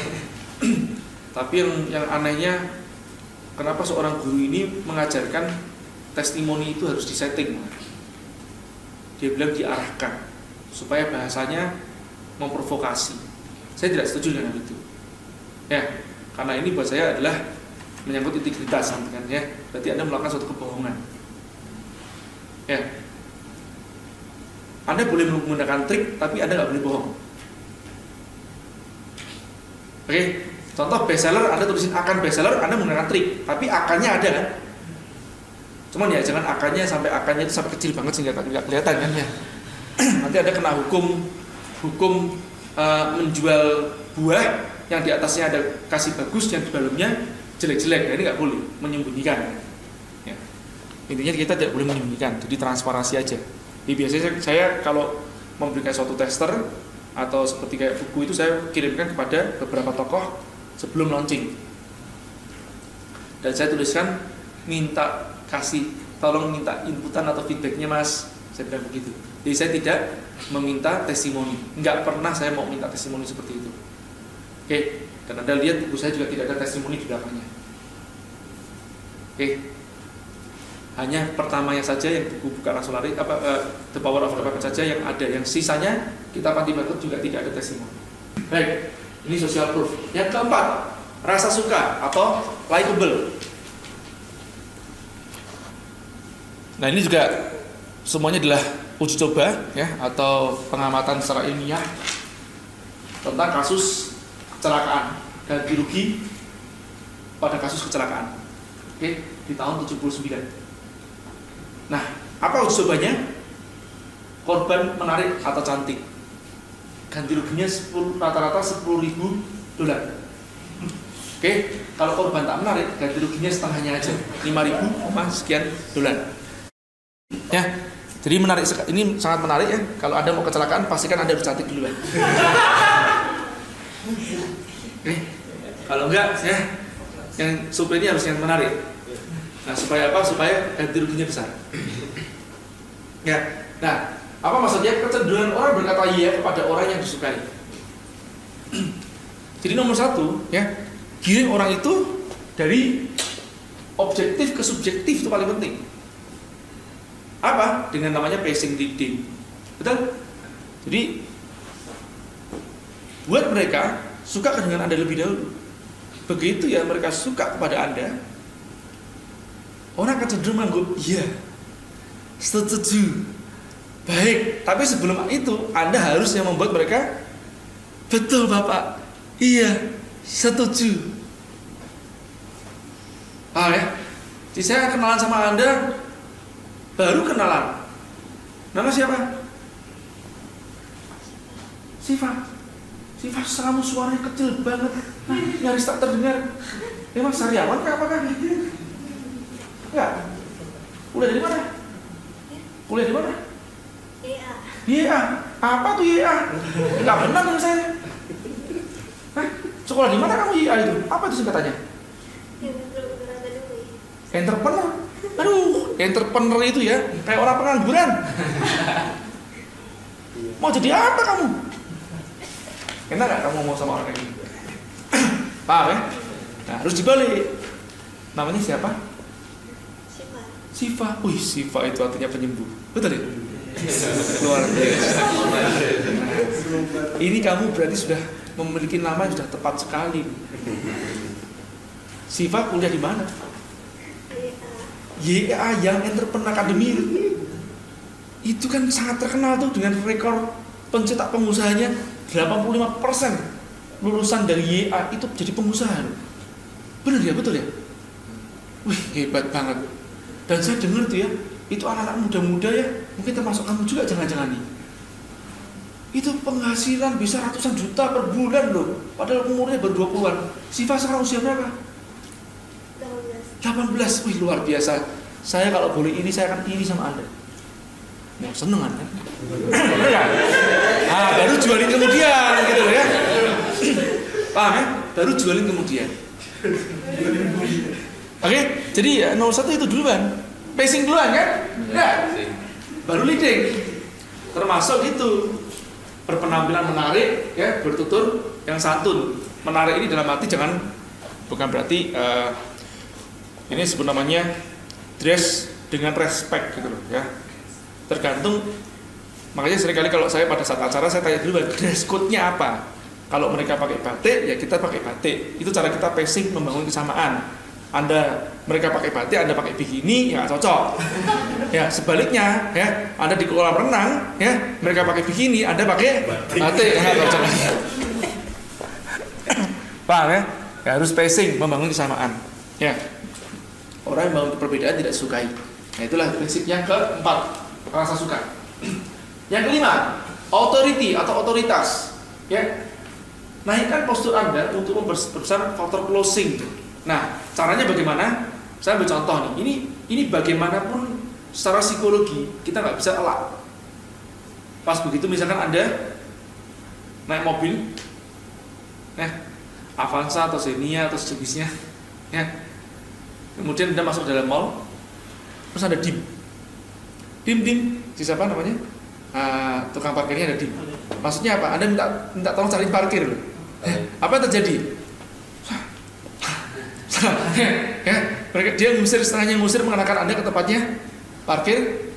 [clears throat] Tapi yang yang anehnya kenapa seorang guru ini mengajarkan testimoni itu harus disetting? Dia bilang diarahkan supaya bahasanya memprovokasi. Saya tidak setuju dengan itu ya karena ini buat saya adalah menyangkut integritas kan ya. Berarti anda melakukan suatu kebohongan. Ya. Anda boleh menggunakan trik tapi anda nggak boleh bohong. Oke contoh bestseller anda tulisin akan bestseller anda menggunakan trik tapi akannya ada kan? Cuman ya jangan akannya sampai akannya itu sampai kecil banget sehingga nggak kelihatan kan ya. Nanti ada kena hukum hukum uh, menjual buah yang di atasnya ada kasih bagus yang di dalamnya jelek-jelek. Nah, ini nggak boleh menyembunyikan. Ya. intinya kita tidak boleh menyembunyikan jadi transparansi aja. Jadi biasanya saya kalau memberikan suatu tester atau seperti kayak buku itu saya kirimkan kepada beberapa tokoh sebelum launching. Dan saya tuliskan minta kasih tolong minta inputan atau feedbacknya mas. Saya bilang begitu. Jadi saya tidak meminta testimoni. Nggak pernah saya mau minta testimoni seperti itu oke dan anda lihat buku saya juga tidak ada testimoni di belakangnya oke. Hanya pertamanya saja yang buku buka langsung lari apa uh, The Power of the saja yang ada. Yang sisanya kita pasti Batuk juga tidak ada testimoni. Baik ini social proof. Yang keempat rasa suka atau likable. Nah ini juga semuanya adalah uji coba ya atau pengamatan secara ilmiah tentang kasus kecelakaan ganti rugi pada kasus kecelakaan. Oke di tahun 79 nah apa uji cobanya korban menarik atau cantik. Ganti ruginya 10 rata-rata 10 ribu dolar. Oke kalau korban tak menarik ganti ruginya setengahnya aja 5 ribu sekian dolar. Ya jadi menarik ini sangat menarik ya. Kalau anda mau kecelakaan pastikan anda harus cantik dulu eh, kalau enggak ya yang supirnya harus yang menarik nah supaya apa supaya ganti ruginya besar ya nah apa maksudnya kecenderungan orang berkata iya kepada orang yang disukai [clears throat] jadi nomor satu ya giring orang itu dari objektif ke subjektif itu paling penting apa? Dengan namanya passing reading. Betul? Jadi buat mereka suka dengan Anda lebih dahulu. Begitu ya mereka suka kepada Anda, orang akan cenderung menganggap, iya, setuju, baik. Tapi sebelum itu, Anda harus yang membuat mereka, betul Bapak, iya, setuju. Ah ya, jadi saya kenalan sama Anda, baru kenalan nama siapa Siva Siva kamu suaranya kecil banget. Nah, nyaris tak terdengar. Emang sariawan kah apakah enggak? Kuliah dari mana? Kuliah di mana? Iya iya apa tuh iya enggak benar dengan saya. Hah? sekolah di mana kamu iya itu? Apa itu singkatannya? Entrepreneur. Aduh, entrepreneur itu ya kayak orang pengangguran. Mau jadi apa kamu? Enak gak kamu mau sama orang kayak gini? [coughs] Paham ya? Nah, harus dibalik. Namanya siapa? Siva. Siva. Wih, Siva itu artinya penyembuh. Betul ya? [laughs] Luar biasa. Ini kamu berarti sudah memiliki nama yang sudah tepat sekali. Siva kuliah di mana? YA yang Entrepreneur Academy itu kan sangat terkenal tuh dengan rekor pencetak pengusahanya 85% lulusan dari YA itu jadi pengusaha bener ya betul ya? Wih hebat banget. Dan saya dengar tuh ya itu anak-anak muda-muda ya mungkin termasuk kamu juga jangan-jangan nih. Itu penghasilan bisa ratusan juta per bulan loh. Padahal umurnya baru 20-an Siva sekarang usia berapa? 18 wih luar biasa. Saya kalau boleh ini saya akan iri sama anda mau seneng anda bener nggak? ah baru jualin kemudian gitu loh ya. Paham ya? baru jualin kemudian. Oke jadi ya 01 itu duluan. Pacing duluan kan? enggak baru leading. Termasuk itu berpenampilan menarik ya bertutur yang santun. Menarik ini dalam arti jangan bukan berarti uh, ini sebenarnya dress dengan respect gitu loh ya tergantung makanya sering kali kalau saya pada saat acara saya tanya dulu dress code-nya apa kalau mereka pakai batik ya kita pakai batik itu cara kita pacing membangun kesamaan anda mereka pakai batik, Anda pakai bikini, ya cocok. Ya sebaliknya, ya Anda di kolam renang, ya mereka pakai bikini, Anda pakai batik, ya cocok. Paham ya? ya? Harus pacing, membangun kesamaan. Ya. Orang yang membangun perbedaan tidak sukai. Nah itulah prinsip yang keempat, rasa suka. Yang kelima, authority atau otoritas. Ya, naikkan postur Anda untuk memperbesar faktor closing. Nah, caranya bagaimana? Saya ambil contoh nih. Ini ini bagaimanapun secara psikologi kita nggak bisa elak. Pas begitu misalkan Anda naik mobil, ya, Avanza atau Xenia atau sejenisnya, ya. Kemudian Anda masuk dalam mall, terus ada dim. Dim dim, siapa namanya? Uh, tukang parkirnya ada dim. Maksudnya apa? Anda minta minta tolong cari parkir loh. Apa yang terjadi? [laughs] ya, mereka dia ngusir setengahnya ngusir mengenakan anda ke tempatnya parkir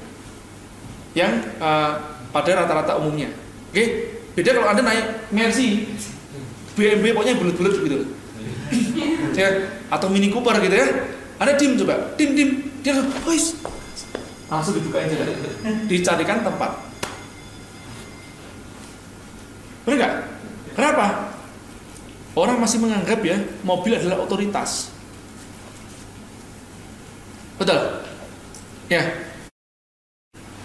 yang uh, pada rata-rata umumnya. Oke, okay? beda kalau anda naik Mercy, BMW pokoknya bulat-bulat gitu. ya, atau Mini Cooper gitu ya. Anda dim coba, dim dim, dia langsung, langsung dibuka aja, dicarikan tempat. Benar nggak? Kenapa? Orang masih menganggap ya mobil adalah otoritas. Betul? Ya.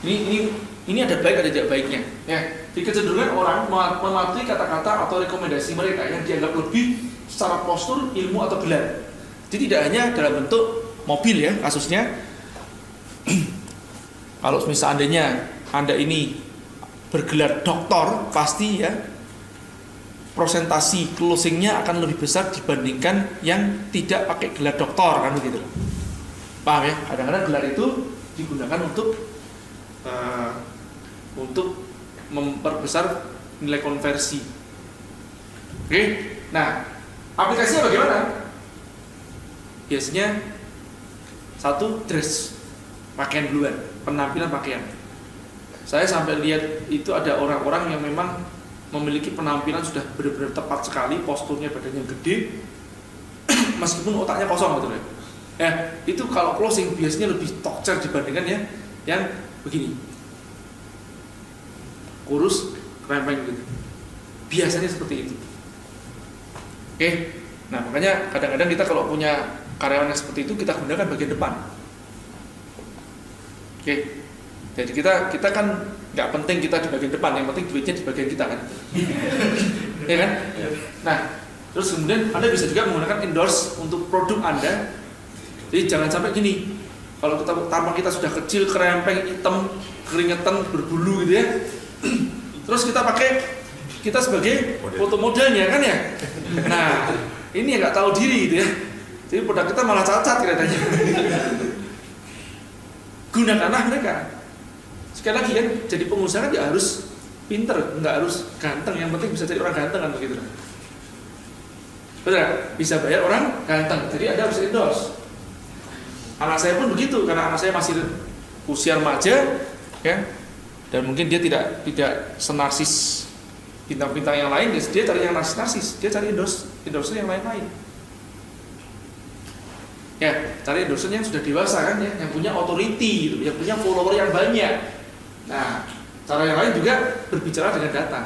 Ini ini ini ada baik ada tidak baiknya. Ya. Di kecenderungan orang mematuhi kata-kata atau rekomendasi mereka yang dianggap lebih secara postur, ilmu atau gelar. Jadi tidak hanya dalam bentuk mobil ya kasusnya. [clears throat] Kalau misalnya Anda ini bergelar doktor, pasti ya prosentasi closingnya akan lebih besar dibandingkan yang tidak pakai gelar doktor kan begitu? Paham ya? Kadang-kadang gelar itu digunakan untuk uh, untuk memperbesar nilai konversi. Oke? Nah aplikasinya bagaimana? Biasanya satu dress pakaian duluan penampilan pakaian saya sampai lihat itu ada orang-orang yang memang memiliki penampilan sudah benar-benar tepat sekali, posturnya badannya gede, [clears throat] meskipun otaknya kosong gitu ya. Ya, itu kalau closing biasanya lebih tokcer dibandingkan ya yang begini. Kurus, krempeng gitu. Biasanya seperti itu. Oke. Nah, makanya kadang-kadang kita kalau punya karyawan yang seperti itu kita gunakan bagian depan. Oke. Jadi kita kita kan nggak penting kita di bagian depan, yang penting duitnya di bagian kita kan, [laughs] ya kan? Nah, terus kemudian anda bisa juga menggunakan endorse untuk produk anda. Jadi jangan sampai gini, kalau kita tampang kita sudah kecil, kerempeng, hitam, keringetan, berbulu gitu ya, [clears throat] terus kita pakai kita sebagai foto modelnya kan ya. Nah, ini nggak tahu diri gitu ya. Jadi produk kita malah cacat kelihatannya. [laughs] Gunakanlah mereka. Sekali lagi kan jadi pengusaha kan harus pinter nggak harus ganteng. Yang penting bisa jadi orang ganteng kan begitu. Betul bisa bayar orang ganteng. Jadi anda harus endorse. Anak saya pun begitu karena anak saya masih usia remaja ya. Dan mungkin dia tidak tidak senarsis bintang-bintang yang lain dia cari yang narsis dia cari endorse endorse yang lain-lain ya cari endorse yang sudah dewasa kan ya yang punya authority gitu, yang punya follower yang banyak Nah, cara yang lain juga berbicara dengan data.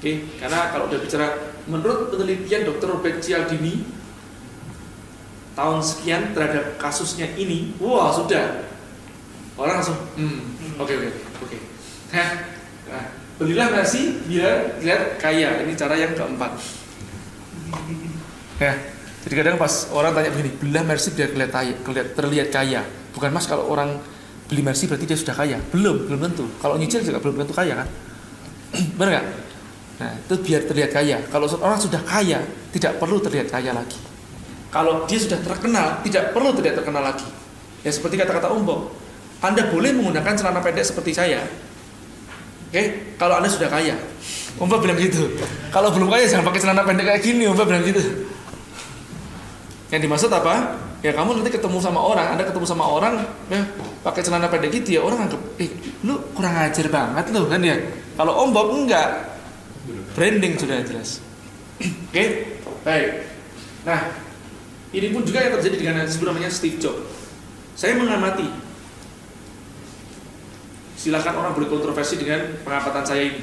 Oke, karena kalau udah bicara menurut penelitian Dr. Robert Cialdini tahun sekian terhadap kasusnya ini, wah sudah orang langsung, hmm, oke oke oke. Nah, belilah Mercy biar lihat kaya. Ini cara yang keempat. [laughs] Ya, jadi kadang pas orang tanya begini, belilah Mercy biar kelihatan terlihat kaya. Bukan mas kalau orang beli Mercy berarti dia sudah kaya. Belum, belum tentu. Kalau nyicil juga belum tentu kaya kan? [clears throat] Benar nggak? Nah, itu biar terlihat kaya. Kalau orang sudah kaya, tidak perlu terlihat kaya lagi. Kalau dia sudah terkenal, tidak perlu terlihat terkenal lagi. Ya seperti kata-kata Umbo, Anda boleh menggunakan celana pendek seperti saya, Oke, kalau Anda sudah kaya. Umpa bilang gitu. Kalau belum kaya jangan pakai celana pendek kayak gini, Umpa bilang gitu. Yang dimaksud apa? Ya kamu nanti ketemu sama orang, Anda ketemu sama orang ya pakai celana pendek gitu ya orang anggap, "Eh, lu kurang ajar banget lu kan ya." Kalau Om Bob enggak. Branding sudah jelas. [clears throat] Oke, baik. Nah, ini pun juga yang terjadi dengan disebut namanya Steve Jobs. Saya mengamati Silahkan orang boleh kontroversi dengan pengamatan saya ini.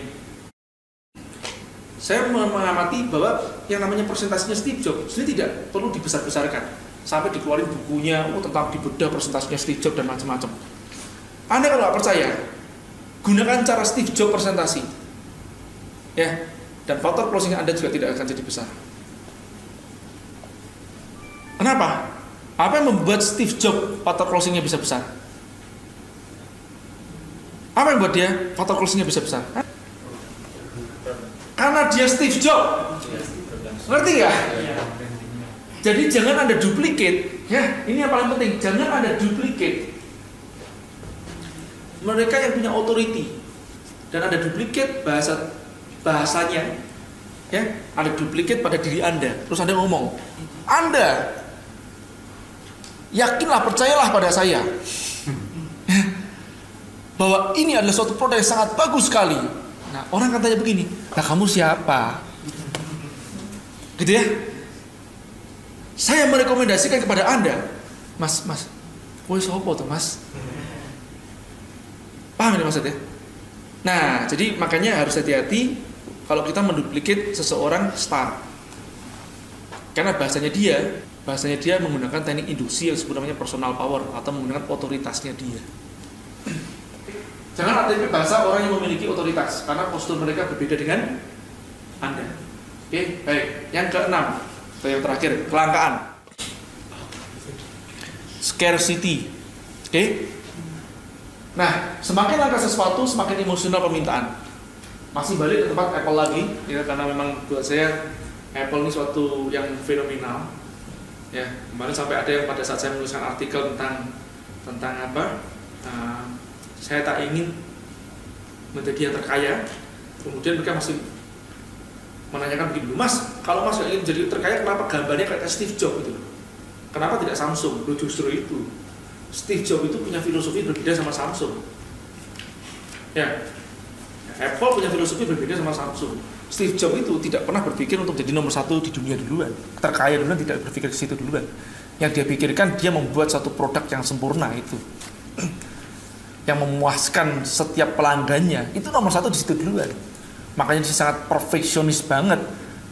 Saya mengamati bahwa yang namanya presentasinya Steve Jobs ini tidak perlu dibesar-besarkan sampai dikeluarin bukunya oh, tentang dibedah presentasinya Steve Jobs dan macam-macam. Anda kalau nggak percaya, gunakan cara Steve Jobs presentasi, ya, dan faktor closing Anda juga tidak akan jadi besar. Kenapa? Apa yang membuat Steve Jobs faktor closingnya bisa besar? Apa yang buat dia foto closingnya bisa besar? Karena dia Steve Jobs. Ngerti nggak? Jadi jangan ada duplicate. Ya, ini yang paling penting. Jangan ada duplicate. Mereka yang punya authority dan ada duplicate bahasa bahasanya ya ada duplicate pada diri anda terus anda ngomong anda yakinlah percayalah pada saya [laughs] bahwa ini adalah suatu produk yang sangat bagus sekali. Nah, orang katanya begini, nah kamu siapa? Gitu ya? Saya merekomendasikan kepada Anda, Mas, Mas, kue sopo tuh Mas? Paham ini maksudnya? Nah, jadi makanya harus hati-hati kalau kita menduplikat seseorang star. Karena bahasanya dia, bahasanya dia menggunakan teknik induksi yang disebut namanya personal power atau menggunakan otoritasnya dia. Jangan ATP bahasa orang yang memiliki otoritas karena postur mereka berbeda dengan Anda. Oke, baik. Yang keenam atau yang terakhir, kelangkaan. Scarcity. Oke. Nah, semakin langka sesuatu, semakin emosional permintaan. Masih balik ke tempat Apple lagi, ya karena memang buat saya Apple ini suatu yang fenomenal. Ya, kemarin sampai ada yang pada saat saya menuliskan artikel tentang tentang apa? Uh, saya tak ingin menjadi yang terkaya. Kemudian mereka masih menanyakan begini mas kalau mas ingin menjadi terkaya kenapa gambarnya kayak Steve Jobs itu kenapa tidak Samsung? Loh, justru itu. Steve Jobs itu punya filosofi berbeda sama Samsung. Ya. Apple punya filosofi berbeda sama Samsung. Steve Jobs itu tidak pernah berpikir untuk jadi nomor satu di dunia duluan. Terkaya duluan tidak berpikir ke situ duluan. Yang dia pikirkan dia membuat satu produk yang sempurna itu yang memuaskan setiap pelanggannya itu nomor satu di situ duluan. Makanya dia sangat perfeksionis banget.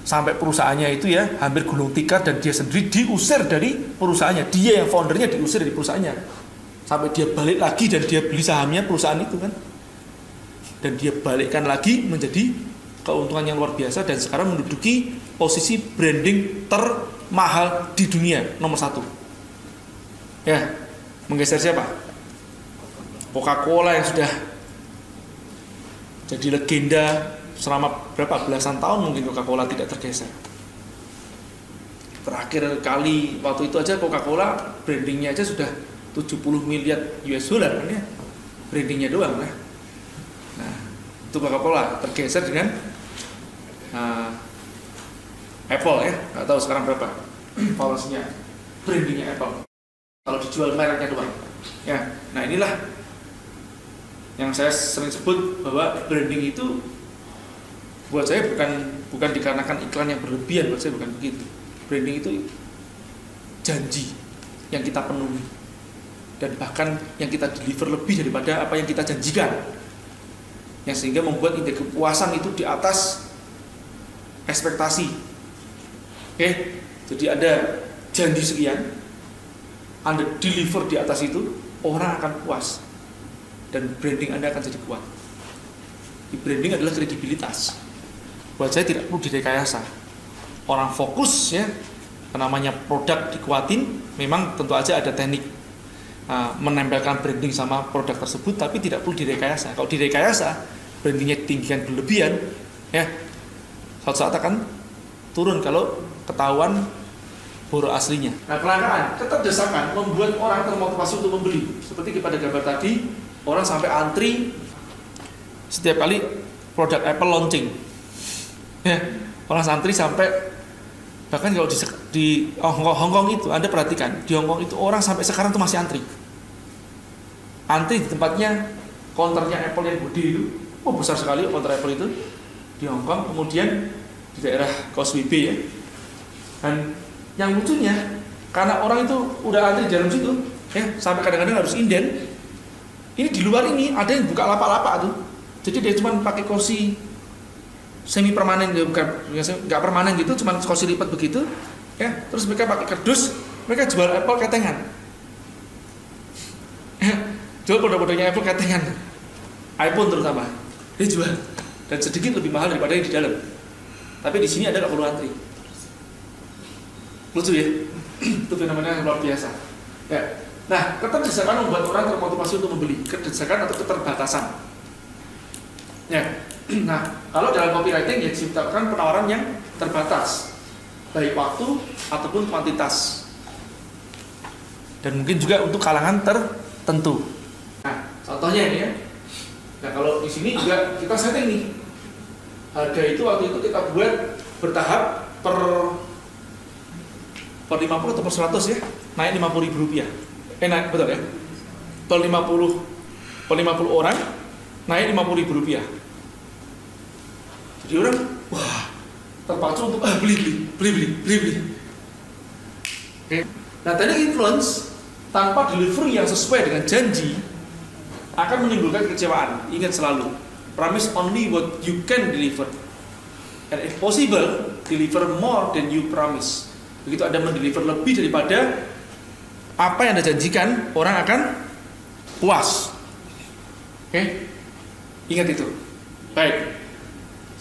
Sampai perusahaannya itu ya hampir gulung tikar dan dia sendiri diusir dari perusahaannya. Dia yang foundernya diusir dari perusahaannya. Sampai dia balik lagi dan dia beli sahamnya perusahaan itu kan. Dan dia balikkan lagi menjadi keuntungan yang luar biasa dan sekarang menduduki posisi branding termahal di dunia nomor satu. Ya menggeser siapa Coca-Cola yang sudah jadi legenda selama berapa belasan tahun mungkin Coca-Cola tidak tergeser. Terakhir kali waktu itu aja Coca-Cola brandingnya aja sudah 70 miliar US dollar kan ya. Brandingnya doang lah. Nah, itu Coca-Cola tergeser dengan uh, Apple ya, nggak tahu sekarang berapa [clears throat] valuasinya brandingnya Apple. Kalau dijual mereknya doang. Ya, nah inilah yang saya sering sebut bahwa branding itu buat saya bukan bukan dikarenakan iklan yang berlebihan buat saya bukan begitu. Branding itu janji yang kita penuhi dan bahkan yang kita deliver lebih daripada apa yang kita janjikan. Yang sehingga membuat indeks kepuasan itu di atas ekspektasi. Oke jadi ada janji sekian anda deliver di atas itu orang akan puas dan branding Anda akan jadi kuat. di branding adalah kredibilitas buat saya tidak perlu direkayasa orang fokus ya namanya produk dikuatin memang tentu aja ada teknik uh, menempelkan branding sama produk tersebut tapi tidak perlu direkayasa kalau direkayasa brandingnya tinggikan berlebihan ya suatu saat akan turun kalau ketahuan boro aslinya. Nah kelangkaan, keterdesakan membuat orang termotivasi untuk membeli. Seperti kepada gambar tadi, orang sampai antri setiap kali produk Apple launching. Ya, orang santri sampai bahkan kalau di, di Hong Kong itu Anda perhatikan di Hong Kong itu orang sampai sekarang tuh masih antri. Antri di tempatnya konternya Apple yang gede itu, oh besar sekali konter Apple itu di Hong Kong. Kemudian di daerah Causeway ya. Dan yang lucunya karena orang itu udah antri di dalam situ, ya sampai kadang-kadang harus inden. Ini di luar ini ada yang buka lapak-lapak tuh. Jadi dia cuma pakai kursi semi permanen ya bukan nggak permanen gitu cuma kursi lipat begitu ya. Terus mereka pakai kerdus mereka jual Apple ketengan. Ya, [laughs] jual produk-produknya Apple ketengan. iPhone terutama. Dia jual. Dan sedikit lebih mahal daripada yang di dalam. Tapi di sini ada nggak perlu antri? Lucu ya. [clears throat] Itu fenomena yang luar biasa. Ya nah keterdesakan membuat orang termotivasi untuk membeli keterdesakan atau keterbatasan ya [clears throat] Nah, kalau dalam copywriting ya diciptakan penawaran yang terbatas, baik waktu ataupun kuantitas. Dan mungkin juga untuk kalangan tertentu. Nah, contohnya ini ya. Nah, kalau di sini juga kita setting nih. Harga itu waktu itu kita buat bertahap per per 50 atau per 100 ya. Naik 50 ribu rupiah. Eh, naik, betul ya? Per 50 per 50 orang naik 50 ribu rupiah jadi orang wah terpacu untuk ah beli beli beli beli beli beli. Oke. Nah tadi influence tanpa delivery yang sesuai dengan janji akan menimbulkan kekecewaan. Ingat selalu, promise only what you can deliver. And if possible, deliver more than you promise. Begitu Anda mendeliver lebih daripada apa yang Anda janjikan, orang akan puas. Oke? Ingat itu. Baik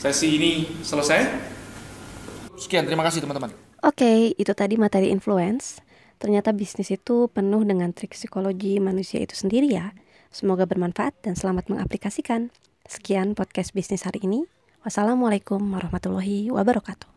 sesi ini selesai. Sekian, terima kasih teman-teman. Oke, okay, itu tadi materi influence. Ternyata bisnis itu penuh dengan trik psikologi manusia itu sendiri ya. Semoga bermanfaat dan selamat mengaplikasikan. Sekian podcast bisnis hari ini. Wassalamualaikum warahmatullahi wabarakatuh.